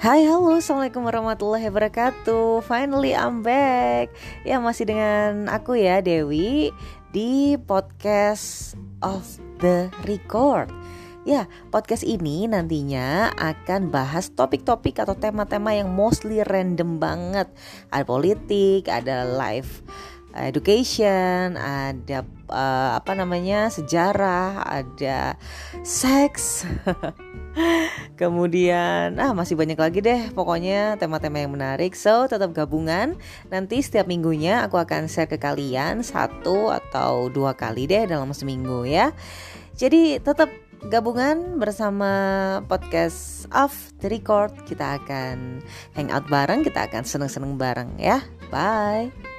Hai halo. Assalamualaikum warahmatullahi wabarakatuh. Finally I'm back. Ya masih dengan aku ya Dewi Di podcast of the record. Ya podcast ini nantinya akan bahas topik-topik atau tema-tema yang mostly random banget. Ada politik, ada life education, ada uh, apa namanya sejarah, ada seks, kemudian ah masih banyak lagi deh pokoknya tema-tema yang menarik. So tetap gabungan. Nanti setiap minggunya aku akan share ke kalian satu atau dua kali deh dalam seminggu ya. Jadi tetap gabungan bersama podcast of the record kita akan hangout bareng kita akan seneng-seneng bareng ya bye